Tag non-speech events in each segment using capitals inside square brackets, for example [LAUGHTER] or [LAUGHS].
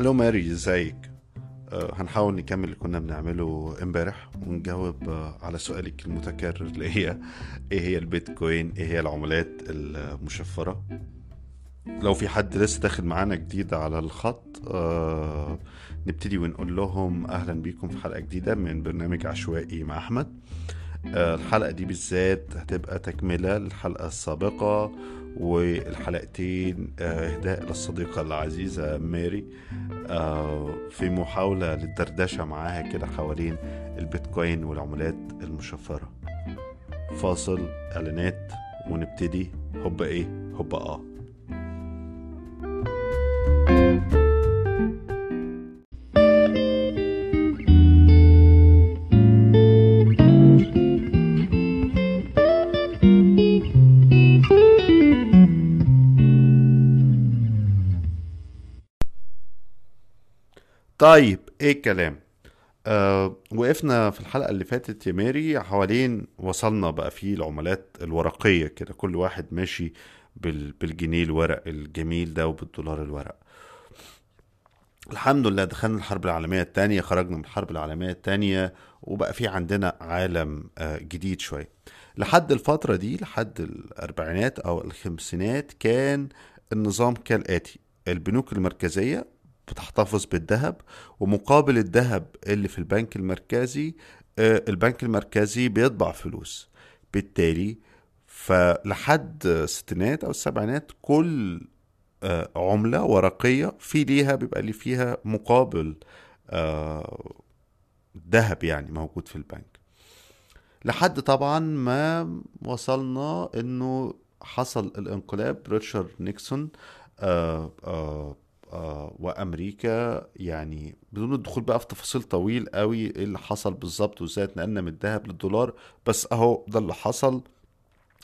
ألو ماري إزيك؟ آه، هنحاول نكمل اللي كنا بنعمله امبارح ونجاوب آه، على سؤالك المتكرر اللي هي إيه هي البيتكوين؟ إيه هي العملات المشفرة؟ لو في حد لسه داخل معانا جديد على الخط آه نبتدي ونقول لهم أهلا بيكم في حلقة جديدة من برنامج عشوائي مع أحمد. الحلقة دي بالذات هتبقى تكملة للحلقة السابقة. والحلقتين آه، إهداء للصديقة العزيزة ماري. آه، في محاولة للدردشة معاها كده حوالين البيتكوين والعملات المشفرة. فاصل إعلانات ونبتدي. هوبا إيه؟ هوبا آه. طيب إيه الكلام؟ آه وقفنا في الحلقة اللي فاتت يا ماري حوالين وصلنا بقى في العملات الورقية كده كل واحد ماشي بال بالجنيه الورق الجميل ده وبالدولار الورق. الحمد لله دخلنا الحرب العالمية التانية خرجنا من الحرب العالمية التانية وبقى في عندنا عالم آه جديد شوية. لحد الفترة دي لحد الأربعينات أو الخمسينات كان النظام كالآتي البنوك المركزية بتحتفظ بالذهب ومقابل الذهب اللي في البنك المركزي آه، البنك المركزي بيطبع فلوس. بالتالي فلحد الستينات أو السبعينات كل آه، عملة ورقية في ليها بيبقى لي فيها مقابل آه، ذهب يعني موجود في البنك. لحد طبعا ما وصلنا إنه حصل الانقلاب. ريتشارد نيكسون آه آه وأمريكا يعني بدون الدخول بقى في تفاصيل طويل قوي إيه اللي حصل بالظبط وإزاي اتنقلنا من الذهب للدولار بس أهو ده اللي حصل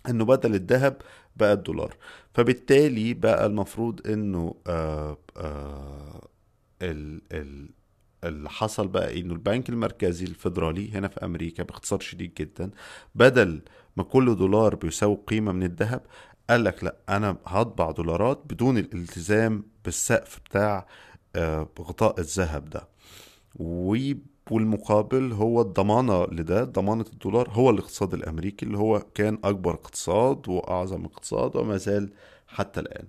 إنه بدل الذهب بقى الدولار. فبالتالي بقى المفروض إنه آه آه ال ال اللي حصل بقى إنه البنك المركزي الفيدرالي هنا في أمريكا باختصار شديد جدا بدل ما كل دولار بيساوي قيمة من الذهب قال لك لا أنا هطبع دولارات بدون الالتزام بالسقف بتاع آه، غطاء الذهب ده. والمقابل هو الضمانة لده ضمانة الدولار هو الاقتصاد الأمريكي اللي هو كان أكبر اقتصاد وأعظم اقتصاد وما زال حتى الآن.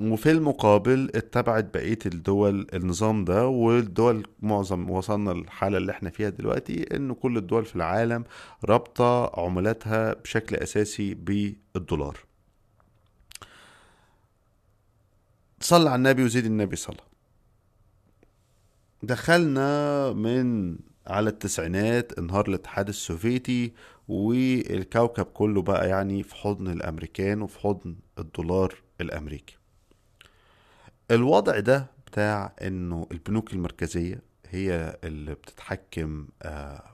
وفي المقابل اتبعت بقية الدول النظام ده والدول معظم وصلنا للحالة اللي إحنا فيها دلوقتي إن كل الدول في العالم رابطة عملاتها بشكل أساسي بالدولار. صلى على النبي وزيد النبي صلى. دخلنا من على التسعينات انهار الاتحاد السوفيتي والكوكب كله بقى يعني في حضن الأمريكان وفي حضن الدولار الأمريكي. الوضع ده بتاع إنه البنوك المركزية هي اللي بتتحكم آه،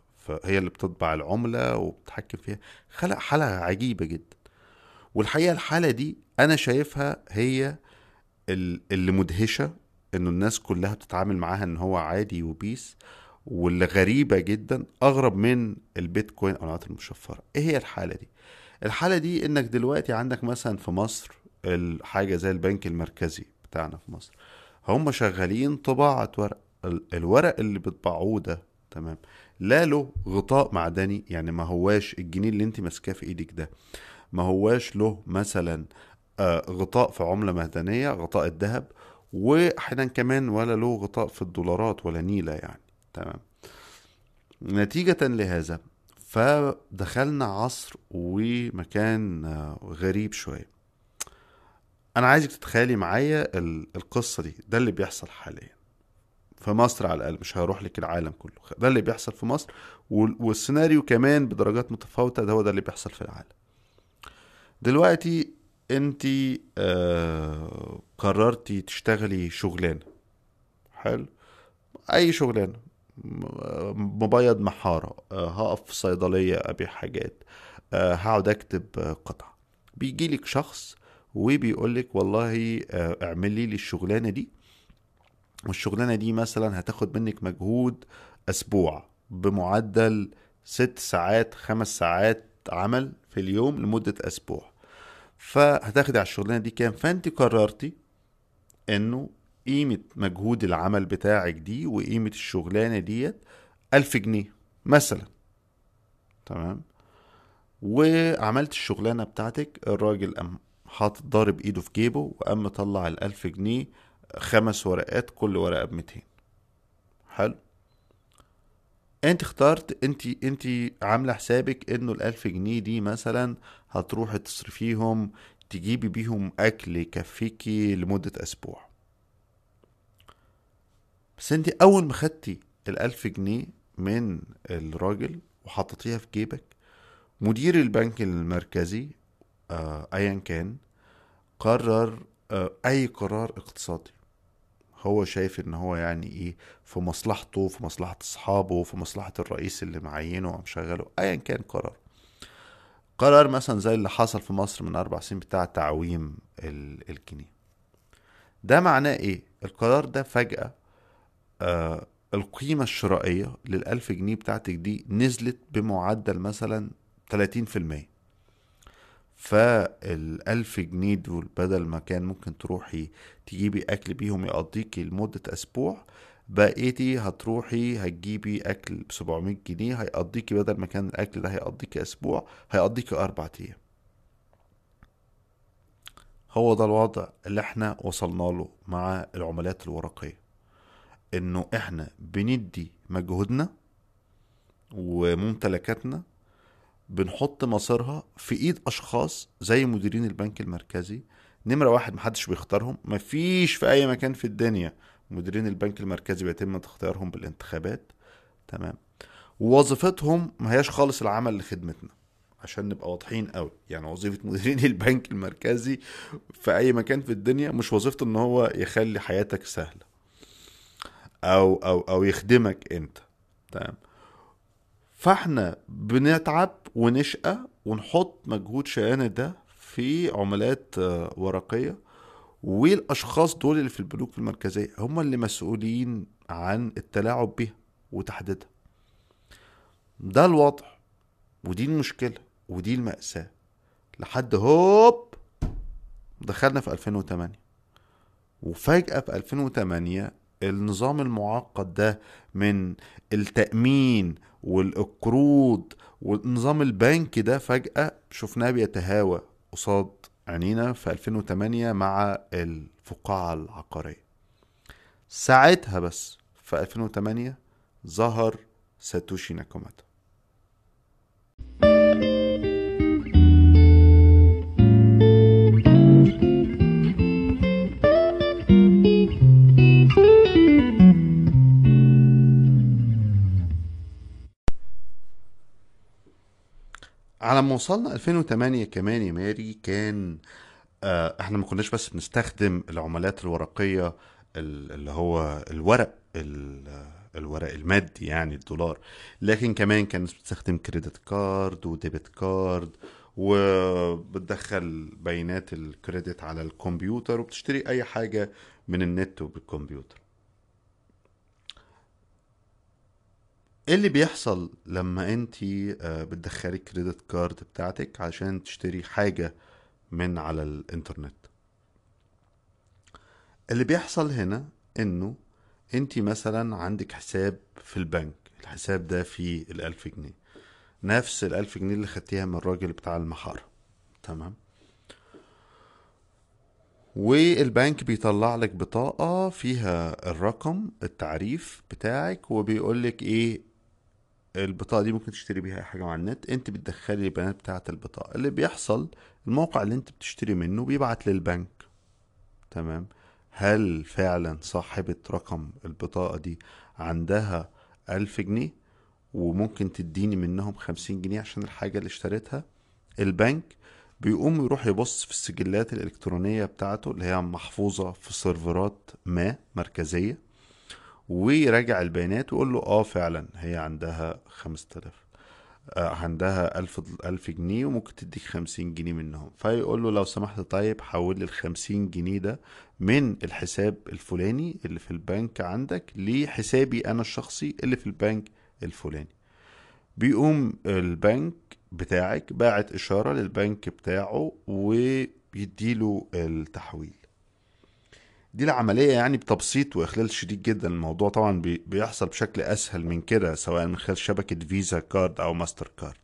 هي اللي بتطبع العملة وبتتحكم فيها. خلق حالة عجيبة جدا. والحقيقة الحالة دي أنا شايفها هي اللي مدهشة إنه الناس كلها بتتعامل معاها إن هو عادي وبيس واللي غريبة جدا أغرب من البيتكوين أو العملات المشفرة. إيه هي الحالة دي؟ الحالة دي إنك دلوقتي عندك مثلا في مصر الحاجة زي البنك المركزي بتاعنا في مصر. هم شغالين طباعة ورق. ال- الورق اللي بتطبعوه ده تمام لا له غطاء معدني يعني ما هواش الجنيه اللي أنت ماسكاه في إيدك ده. ما هواش له مثلا غطاء في عملة معدنية غطاء الذهب وأحيانا كمان ولا له غطاء في الدولارات ولا نيلة يعني. تمام. نتيجة لهذا فدخلنا عصر ومكان آه، غريب شوية. أنا عايزك تتخيلي معايا ال- القصة دي. ده اللي بيحصل حاليا. في مصر على الأقل مش هروح لك العالم كله. ده اللي بيحصل في مصر وال- والسيناريو كمان بدرجات متفاوتة ده هو ده اللي بيحصل في العالم. دلوقتي انت آه قررتي تشتغلي شغلانة. حلو. أي شغلانة. م- مبيض محارة آه هقف في صيدلية أبيع حاجات آه هقعد أكتب آه قطع. بيجيلك شخص وبيقولك والله آه اعملي لي الشغلانة دي. والشغلانة دي مثلا هتاخد منك مجهود أسبوع بمعدل ست ساعات خمس ساعات عمل في اليوم لمدة أسبوع. فهتاخدي على الشغلانة دي كام؟ فأنت قررتي إنه قيمة مجهود العمل بتاعك دي وقيمة الشغلانة ديت ألف جنيه مثلا. تمام؟ وعملت الشغلانة بتاعتك الراجل قام حاطط ضارب إيده في جيبه وقام مطلع الألف جنيه خمس ورقات كل ورقة بميتين. حلو؟ انت اخترت انت انت عاملة حسابك انه الألف جنيه دي مثلا هتروحي تصرفيهم تجيبي بيهم أكل يكفيكي لمدة أسبوع. بس انت أول ما خدتي الألف جنيه من الراجل وحطيتيها في جيبك مدير البنك المركزي آه ايا كان قرر آه أي قرار اقتصادي. هو شايف إن هو يعني إيه في مصلحته في مصلحة أصحابه في مصلحة الرئيس اللي معينه ومشغله ايا كان قرار. قرار مثلا زي اللي حصل في مصر من أربع سنين بتاع تعويم الجنيه ده معناه إيه؟ القرار ده فجأة آه القيمة الشرائية للألف جنيه بتاعتك دي نزلت بمعدل مثلا 30% فالألف جنيه دول بدل ما كان ممكن تروحي تجيبي أكل بيهم يقضيكي لمدة أسبوع بقيتي هتروحي هتجيبي أكل بسبعمية جنيه هيقضيكي بدل ما كان الأكل ده هيقضيكي أسبوع هيقضيكي أربع أيام. هو ده الوضع اللي إحنا وصلنا له مع العملات الورقية. إنه إحنا بندي مجهودنا وممتلكاتنا بنحط مصيرها في إيد أشخاص زي مديرين البنك المركزي. نمرة واحد محدش بيختارهم مفيش في أي مكان في الدنيا مديرين البنك المركزي بيتم اختيارهم بالانتخابات. تمام. ووظيفتهم ما هياش خالص العمل لخدمتنا عشان نبقى واضحين قوي. يعني وظيفة مديرين [LAUGHS] البنك المركزي في أي مكان في الدنيا مش وظيفته إن هو يخلي حياتك سهلة أو أو أو يخدمك أنت. تمام. فاحنا بنتعب ونشقى ونحط مجهود شقانا ده في عملات آه، ورقية والأشخاص دول اللي في البنوك المركزية هم اللي مسؤولين عن التلاعب بها وتحديدها. ده الوضع ودي المشكلة ودي المأساة. لحد هوب دخلنا في 2008 وفجأة في 2008 النظام المعقد ده من التأمين والقروض والنظام البنكي ده فجأة شفناه بيتهاوى قصاد عينينا في 2008 مع الفقاعة العقارية. ساعتها بس في 2008 ظهر ساتوشي ناكاماتا على ما وصلنا 2008 كمان يا ماري كان آه إحنا ما كناش بس بنستخدم العملات الورقية اللي هو الورق الورق المادي يعني الدولار لكن كمان كانت بتستخدم credit card و debit card وبتدخل بيانات ال credit على الكمبيوتر وبتشتري أي حاجة من النت وبالكمبيوتر. إيه اللي بيحصل لما أنت آه، بتدخلي credit card بتاعتك عشان تشتري حاجة من على الإنترنت؟ اللي بيحصل هنا إنه أنت مثلا عندك حساب في البنك الحساب ده فيه الألف جنيه. نفس الألف جنيه اللي خدتيها من الراجل بتاع المحارة. تمام؟ والبنك بيطلع لك بطاقة فيها الرقم التعريف بتاعك وبيقولك إيه البطاقة دي ممكن تشتري بيها أي حاجة على النت. أنت بتدخلي البيانات بتاعة البطاقة. اللي بيحصل الموقع اللي أنت بتشتري منه بيبعت للبنك. تمام؟ هل فعلا صاحبة رقم البطاقة دي عندها ألف جنيه وممكن تديني منهم خمسين جنيه عشان الحاجة اللي اشتريتها؟ البنك بيقوم يروح يبص في السجلات الإلكترونية بتاعته اللي هي محفوظة في سيرفرات ما مركزية. ويراجع البيانات ويقول له آه فعلا هي عندها خمسة آلاف آه عندها ألف ألف جنيه وممكن تديك خمسين جنيه منهم. فيقول له لو سمحت طيب حول لي الخمسين جنيه ده من الحساب الفلاني اللي في البنك عندك لحسابي أنا الشخصي اللي في البنك الفلاني. بيقوم البنك بتاعك باعت إشارة للبنك بتاعه ويديله التحويل. دي العملية يعني بتبسيط وإخلال شديد جدا. الموضوع طبعا بي- بيحصل بشكل أسهل من كده سواء من خلال شبكة Visa Card أو ماستر كارد.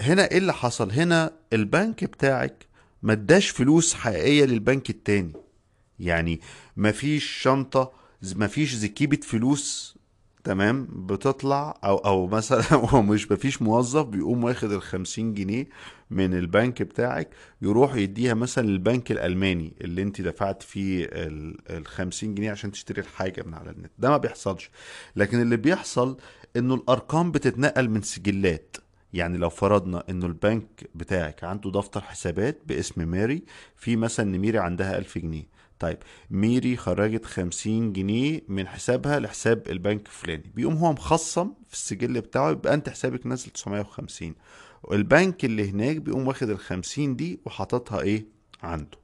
هنا إيه اللي حصل؟ هنا البنك بتاعك ما اداش فلوس حقيقية للبنك التاني. يعني مفيش شنطة مفيش زكيبة فلوس تمام بتطلع أو أو مثلا [LAUGHS] هو مش مفيش موظف بيقوم واخد الخمسين جنيه من البنك بتاعك يروح يديها مثلا للبنك الألماني اللي أنت دفعت فيه ال- الخمسين جنيه عشان تشتري الحاجة من على النت. ده ما بيحصلش. لكن اللي بيحصل إنه الأرقام بتتنقل من سجلات. يعني لو فرضنا إنه البنك بتاعك عنده دفتر حسابات باسم ماري في مثلا إن ميري عندها ألف جنيه. طيب ميري خرجت خمسين جنيه من حسابها لحساب البنك الفلاني. بيقوم هو مخصم في السجل بتاعه يبقى أنت حسابك نازل 950 والبنك اللي هناك بيقوم واخد الخمسين دي وحاططها إيه؟ عنده.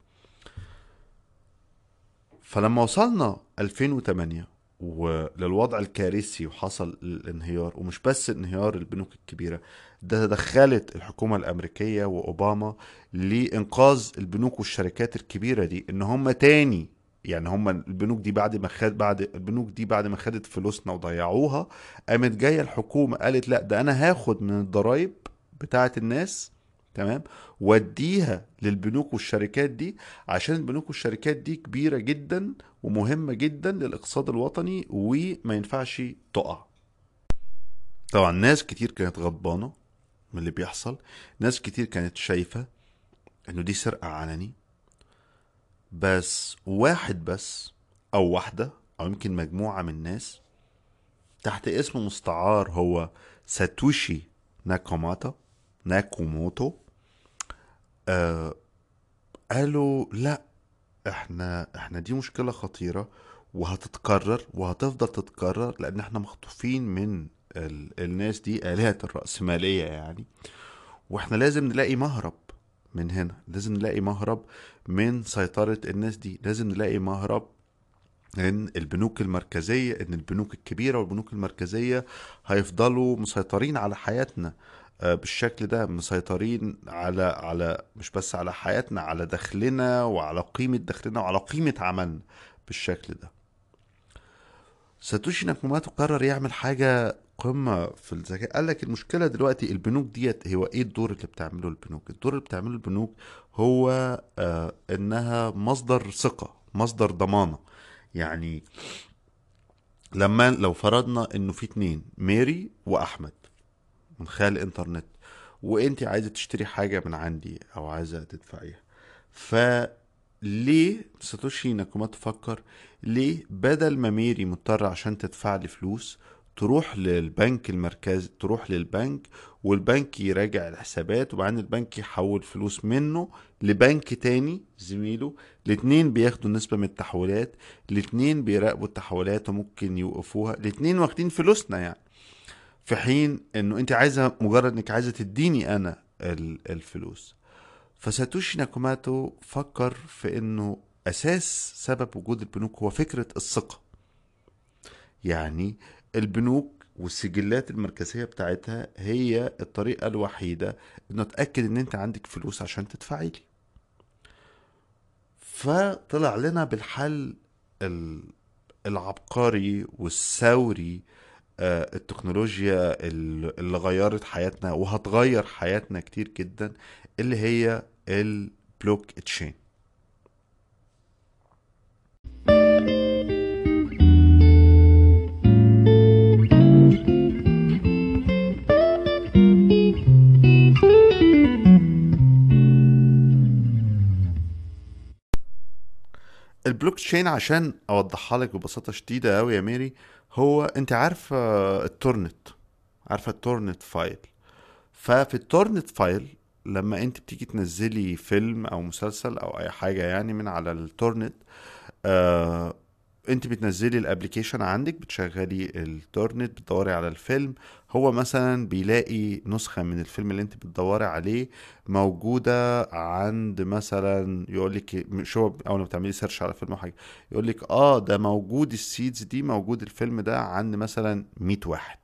فلما وصلنا 2008 وللوضع الكارثي وحصل الانهيار ومش بس انهيار البنوك الكبيرة ده تدخلت الحكومة الأمريكية وأوباما لإنقاذ البنوك والشركات الكبيرة دي إن هم تاني يعني هم البنوك دي بعد ما خد بعد البنوك دي بعد ما خدت فلوسنا وضيعوها قامت جاية الحكومة قالت لا ده أنا هاخد من الضرايب بتاعة الناس تمام؟ واديها للبنوك والشركات دي عشان البنوك والشركات دي كبيرة جدا ومهمة جدا للاقتصاد الوطني وما ينفعش تقع. طبعا ناس كتير كانت غضبانة من اللي بيحصل. ناس كتير كانت شايفة إنه دي سرقة علني. بس واحد بس أو واحدة أو يمكن مجموعة من الناس تحت اسم مستعار هو ساتوشي ناكاموتو ناكاموتو آه قالوا لا إحنا إحنا دي مشكلة خطيرة وهتتكرر وهتفضل تتكرر لأن إحنا مخطوفين من ال... الناس دي آلهة الرأسمالية يعني. وإحنا لازم نلاقي مهرب من هنا لازم نلاقي مهرب من سيطرة الناس دي لازم نلاقي مهرب ان البنوك المركزية إن البنوك الكبيرة والبنوك المركزية هيفضلوا مسيطرين على حياتنا. بالشكل ده مسيطرين على على مش بس على حياتنا على دخلنا وعلى قيمة دخلنا وعلى قيمة عملنا بالشكل ده. ساتوشي ناكاموتو قرر يعمل حاجة قمة في الذكاء. قال لك المشكلة دلوقتي البنوك ديت هو إيه الدور اللي بتعمله البنوك؟ الدور اللي بتعمله البنوك هو آه إنها مصدر ثقة مصدر ضمانة. يعني لما لو فرضنا إنه في اتنين ماري وأحمد. من خلال الانترنت وانت عايزة تشتري حاجة من عندي أو عايزة تدفعيها. فليه ساتوشي ناكاموتو فكر ليه بدل ما ميري مضطرة عشان تدفع لي فلوس تروح للبنك المركزي تروح للبنك والبنك يراجع الحسابات وبعدين البنك يحول فلوس منه لبنك تاني زميله. الاتنين بياخدوا نسبة من التحويلات الاتنين بيراقبوا التحويلات وممكن يوقفوها الاتنين واخدين فلوسنا يعني. في حين إنه أنت عايزة مجرد إنك عايزة تديني أنا ال- الفلوس. فساتوشي ناكوماتو فكر في إنه أساس سبب وجود البنوك هو فكرة الثقة. يعني البنوك والسجلات المركزية بتاعتها هي الطريقة الوحيدة إنه اتاكد إن أنت عندك فلوس عشان تدفعي لي. فطلع لنا بالحل ال- العبقري والثوري التكنولوجيا ال- اللي غيرت حياتنا وهتغير حياتنا كتير جدا اللي هي البلوك تشين البلوك تشين عشان أوضحها لك ببساطة شديدة قوي يا ميري هو انت عارفه ال torrent عارفه ال torrent file. ففي ال torrent file لما انت بتيجي تنزلي فيلم أو مسلسل أو اي حاجة يعني من على ال torrent آه انت بتنزلي ال application عندك بتشغلي ال torrent بتدوري على الفيلم. هو مثلا بيلاقي نسخة من الفيلم اللي انت بتدوري عليه موجودة عند مثلا يقول لك مش هو أول ما بتعملي search على فيلم أو حاجة يقول لك آه ده موجود ال seeds دي موجود الفيلم ده عند مثلا 100 واحد.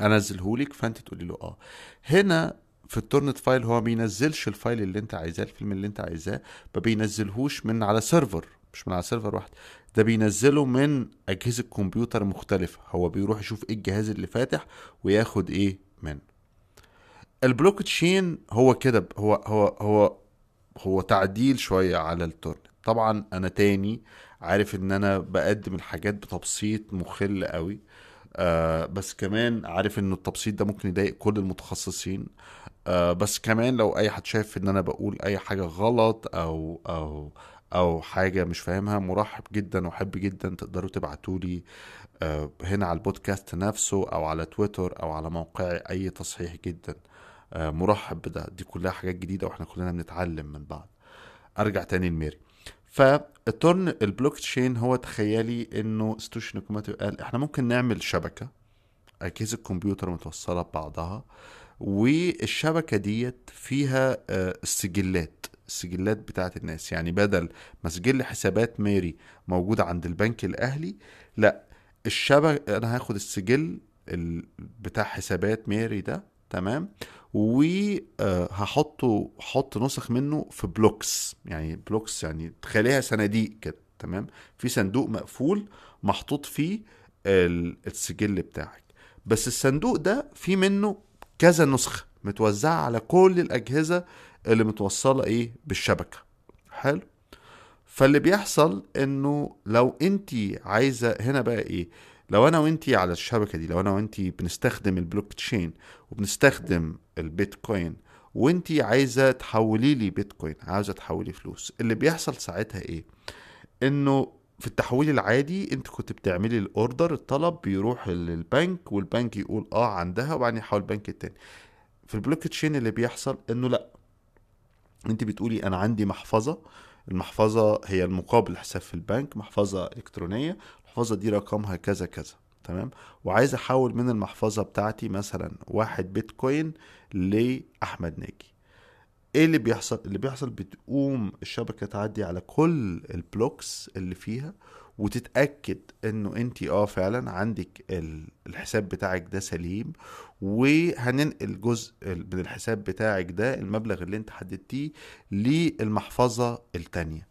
أنزلهولك فأنت تقولي له آه. هنا في ال torrent file هو ما بينزلش ال file اللي انت عايزاه الفيلم اللي انت عايزاه ما بينزلهوش من على server مش من على server واحد ده بينزله من أجهزة كمبيوتر مختلفة هو بيروح يشوف إيه الجهاز اللي فاتح وياخد إيه منه. البلوك تشين هو كده هو هو هو هو تعديل شوية على ال torrent. طبعا أنا تاني عارف إن أنا بقدم الحاجات بتبسيط مخل قوي آه بس كمان عارف إن التبسيط ده ممكن يضايق كل المتخصصين آه بس كمان لو أي حد شايف إن أنا بقول أي حاجة غلط أو أو أو حاجة مش فاهمها مرحب جدا وأحب جدا تقدروا تبعتوا لي آه هنا على البودكاست نفسه أو على تويتر أو على موقعي أي تصحيح جدا. آه مرحب بده دي كلها حاجات جديدة وإحنا كلنا بنتعلم من بعض. أرجع تاني لميري. فال torrent ال blockchain هو تخيلي إنه ساتوشي ناكاموتو قال إحنا ممكن نعمل شبكة أجهزة كمبيوتر متوصلة ببعضها والشبكة ديت فيها آه، السجلات بتاعت الناس. يعني بدل ما سجل حسابات ماري موجود عند البنك الأهلي لا الشبكه أنا هاخد السجل بتاع حسابات ماري ده تمام؟ وهحطه حط نسخ منه في blocks. يعني blocks يعني تخليها صناديق كده تمام؟ في صندوق مقفول محطوط فيه السجل بتاعك. بس الصندوق ده في منه كذا نسخة متوزعة على كل الأجهزة اللي متوصلة إيه؟ بالشبكة. حلو. فاللي بيحصل إنه لو أنت عايزة هنا بقى إيه؟ لو أنا وانتي على الشبكة دي لو أنا وانتي بنستخدم البلوك تشين وبنستخدم البيتكوين وانتي عايزة تحولي لي بيتكوين عاوزة تحولي فلوس اللي بيحصل ساعتها إيه؟ إنه في التحويل العادي أنت كنت بتعملي ال order الطلب بيروح للبنك والبنك يقول آه عندها وبعدين يحول البنك التاني. في البلوك تشين اللي بيحصل إنه لأ انت بتقولي أنا عندي محفظة. المحفظة هي المقابل حساب في البنك محفظة إلكترونية. المحفظة دي رقمها كذا كذا تمام؟ وعايز أحول من المحفظة بتاعتي مثلا واحد بيتكوين لأحمد ناجي. إيه اللي بيحصل؟ اللي بيحصل بتقوم الشبكة تعدي على كل ال blocks اللي فيها وتتأكد إنه انت آه فعلا عندك الحساب بتاعك ده سليم وهننقل جزء من الحساب بتاعك ده المبلغ اللي انت حددتيه للمحفظة التانية.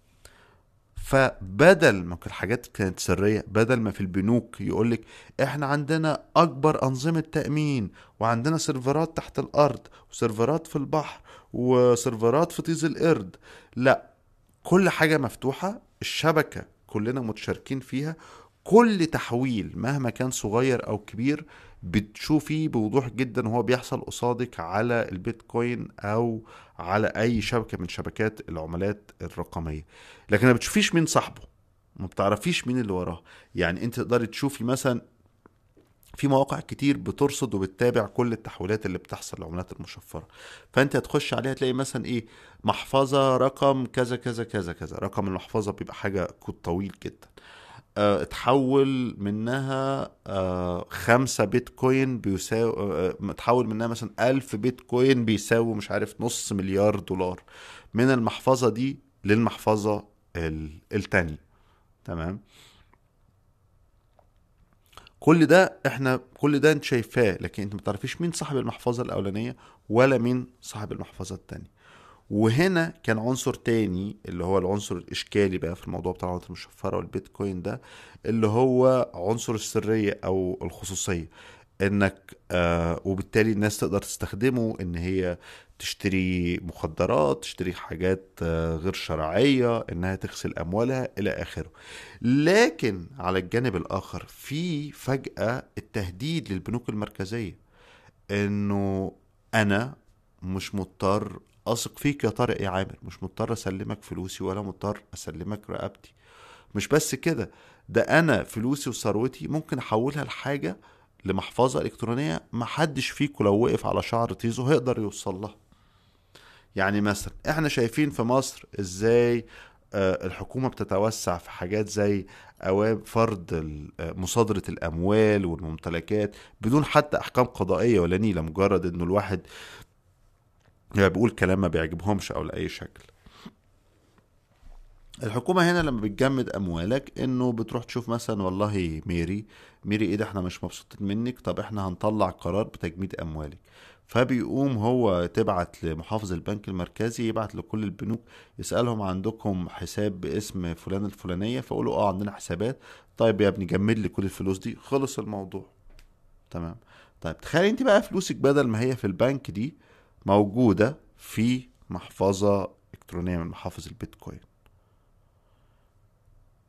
فبدل ما الحاجات كانت سرية بدل ما في البنوك يقولك إحنا عندنا أكبر أنظمة تأمين وعندنا سيرفرات تحت الأرض وسيرفرات في البحر وسيرفرات في طيز القرد لا كل حاجة مفتوحة الشبكة كلنا متشاركين فيها كل تحويل مهما كان صغير أو كبير بتشوفيه بوضوح جدا وهو بيحصل قصادك على البيتكوين أو على أي شبكة من شبكات العملات الرقمية. لكن ما بتشوفيش مين صاحبه ما بتعرفيش مين اللي وراه. يعني أنت تقدري تشوفي مثلا في مواقع كتير بترصد وبتتابع كل التحويلات اللي بتحصل العملات المشفرة. فأنت هتخش عليها تلاقي مثلا إيه محفظة رقم كذا كذا كذا كذا. رقم المحفظة بيبقى حاجة كود طويل جدا. آه اتحول منها آه خمسة بيتكوين بيساوي آه اتحول منها مثلا ألف بيتكوين بيساوي مش عارف نص مليار دولار. من المحفظة دي للمحفظة التانية. تمام؟ كل ده إحنا كل ده انت شايفاه لكن انت ما تعرفيش مين صاحب المحفظة الأولانية ولا مين صاحب المحفظة الثانية وهنا كان عنصر تاني اللي هو العنصر الإشكالي بقى في الموضوع بتاع العملات المشفرة والبيتكوين ده اللي هو عنصر السرية أو الخصوصية. انك آه وبالتالي الناس تقدر تستخدمه ان هي تشتري مخدرات تشتري حاجات آه غير شرعية انها تغسل اموالها إلى اخره. لكن على الجانب الآخر في فجأة التهديد للبنوك المركزية انه أنا مش مضطر اثق فيك يا طارق يا عامر مش مضطر اسلمك فلوسي ولا مضطر اسلمك رقبتي. مش بس كده ده أنا فلوسي وثروتي ممكن احولها لحاجة لمحفظة إلكترونية محدش فيكم لو وقف على شعر طيزه هيقدر يوصل لها. يعني مثلا إحنا شايفين في مصر إزاي الحكومة بتتوسع في حاجات زي فرض مصادرة الأموال والممتلكات بدون حتى أحكام قضائية ولا نيلة مجرد إنه الواحد يعني بيقول كلام ما بيعجبهمش أو لأي شكل. الحكومة هنا لما بتجمد أموالك إنه بتروح تشوف مثلا والله ميري ميري إيه ده إحنا مش مبسوطين منك طب إحنا هنطلع قرار بتجميد أموالك. فبيقوم هو تبعت لمحافظ البنك المركزي يبعت لكل البنوك يسألهم عندكم حساب باسم فلان الفلانية فيقولوا آه عندنا حسابات. طيب يا ابني جمد لي كل الفلوس دي. خلص الموضوع. تمام؟ طيب تخيل أنت بقى فلوسك بدل ما هي في البنك دي موجودة في محفظة إلكترونية من محافظ البيتكوين.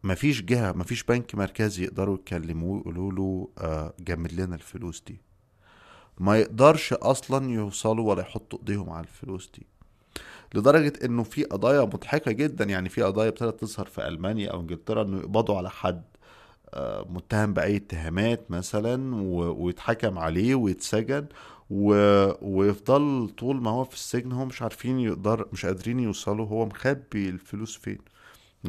مفيش جهة مفيش بنك مركزي يقدروا يكلموه يقولوا له آه، جمد لنا الفلوس دي. ما يقدرش أصلا يوصلوا ولا يحطوا إيديهم على الفلوس دي. لدرجة إنه في قضايا مضحكة جدا يعني في قضايا ابتدت تظهر في ألمانيا أو إنجلترا إنه يقبضوا على حد آه، متهم بأي اتهامات مثلا ويتحكم عليه ويتسجن و... ويفضل طول ما هو في السجن هو مش عارفين يقدر مش قادرين يوصلوا هو مخبي الفلوس فين؟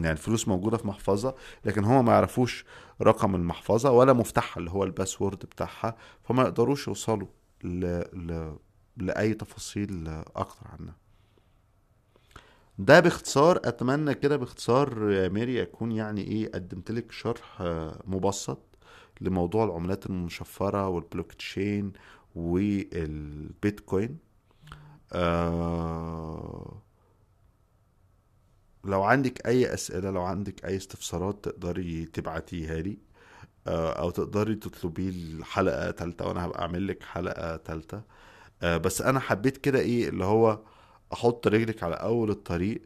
يعني الفلوس موجودة في محفظة لكن هو ما يعرفوش رقم المحفظة ولا مفتاحها اللي هو الباسورد بتاعها فما يقدروش يوصلوا ل... ل... لأي تفاصيل أكتر عنها. ده باختصار أتمنى كده باختصار يا ميري أكون يعني إيه قدمت لك شرح مبسط لموضوع العملات المشفرة والبلوك تشين والبيتكوين آه لو عندك أي أسئلة لو عندك أي استفسارات تقدري تبعتيها لي آه، أو تقدري تطلبي الحلقة تالتة وأنا هبقى أعمل لك حلقة تالتة. آه، بس أنا حبيت كده إيه اللي هو أحط رجلك على أول الطريق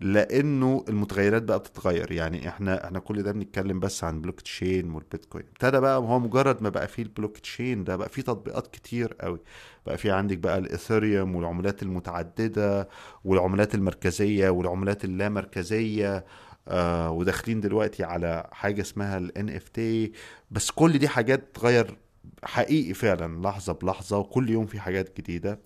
لأنه المتغيرات بقى بتتغير يعني إحنا إحنا كل ده بنتكلم بس عن blockchain وال Bitcoin. ابتدى بقى هو مجرد ما بقى فيه البلوك تشين ده بقى فيه تطبيقات كتير قوي. بقى في عندك بقى ال Ethereum والعملات المتعددة والعملات المركزية والعملات اللامركزية آه وداخلين دلوقتي على حاجة اسمها ال NFT بس كل دي حاجات بتتغير حقيقي فعلا لحظة بلحظة وكل يوم في حاجات جديدة.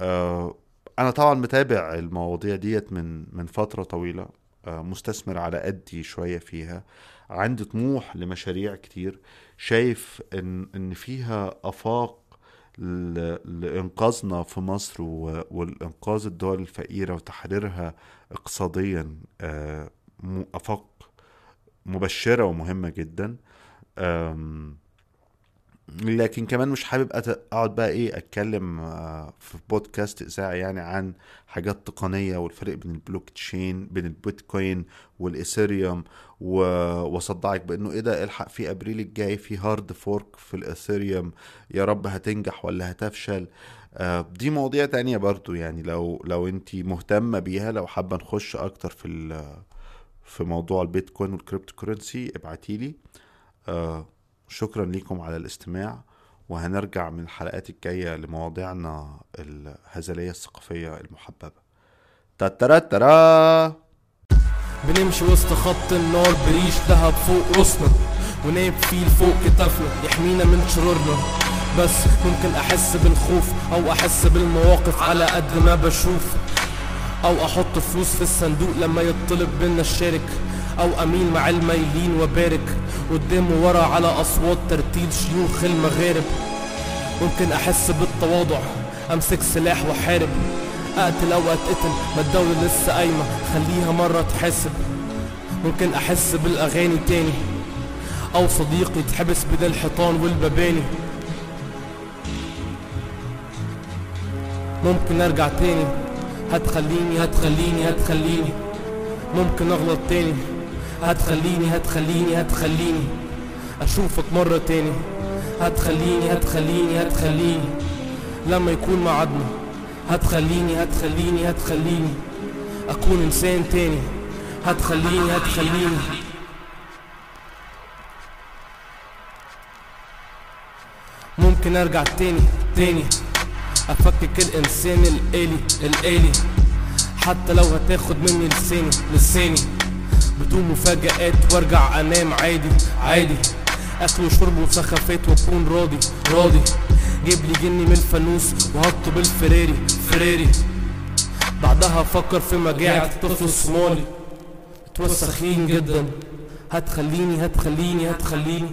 آه أنا طبعا متابع المواضيع ديت من من فترة طويلة آه مستثمر على قدي شوية فيها عندي طموح لمشاريع كتير شايف إن إن فيها آفاق ل- لإنقاذنا في مصر و- والإنقاذ الدول الفقيرة وتحريرها اقتصاديا آه، م- آفاق مبشرة ومهمة جدا. لكن كمان مش حابب أقعد بقى إيه أتكلم آه، في بودكاست اذاعي يعني عن حاجات تقنية والفرق بين البلوك تشين بين ال Bitcoin وال Ethereum وأصدعك بأنه إيه ده إلحق في أبريل الجاي في hard fork في ال Ethereum يا رب هتنجح ولا هتفشل. آه، دي مواضيع تانية برضو يعني لو لو انتي مهتمة بيها لو حابة نخش أكتر في في موضوع ال Bitcoin وال cryptocurrency ابعتيلي. آه، شكرا لكم على الاستماع وهنرجع من الحلقات الجاية لمواضيعنا الهزلية الثقافية المحببة. تترا بنمشي وسط خط النار بريش دهب فوق راسنا ونايب فيل فوق كتافنا يحمينا من شرورنا. بس ممكن أحس بالخوف أو أحس بالمواقف على قد ما بشوف. أو أحط فلوس في الصندوق لما يطلب منا الشارك. أو أميل مع المايلين وبارك. قدام وورا على أصوات ترتيل شيوخ المغارب. ممكن أحس بالتواضع أمسك سلاح واحارب أقتل أو أتقتل ما الدولة لسه قايمة خليها مرة تحاسب. ممكن أحس بالأغاني تاني أو صديقي يتحبس بين الحيطان والمباني ممكن أرجع تاني هتخليني هتخليني هتخليني. ممكن أغلط تاني. هتخليني هتخليني هتخليني أشوفك مرة تاني. هتخليني هتخليني هتخليني لما يكون ميعادنا هتخليني هتخليني هتخليني أكون إنسان تاني. هتخليني هتخليني. ممكن أرجع تاني تاني أفكك الإنسان الآلي الآلي. حتى لو هتاخد مني لساني لساني. بدون مفاجآت وارجع أنام عادي عادي. أكل وشرب وسخافات وأكون راضي راضي. جيب لي جني من الفانوس وهطه بالفراري فراري. بعدها أفكر في مجاعة الطفل الصومالي متوسخين جدا. هتخليني هتخليني هتخليني.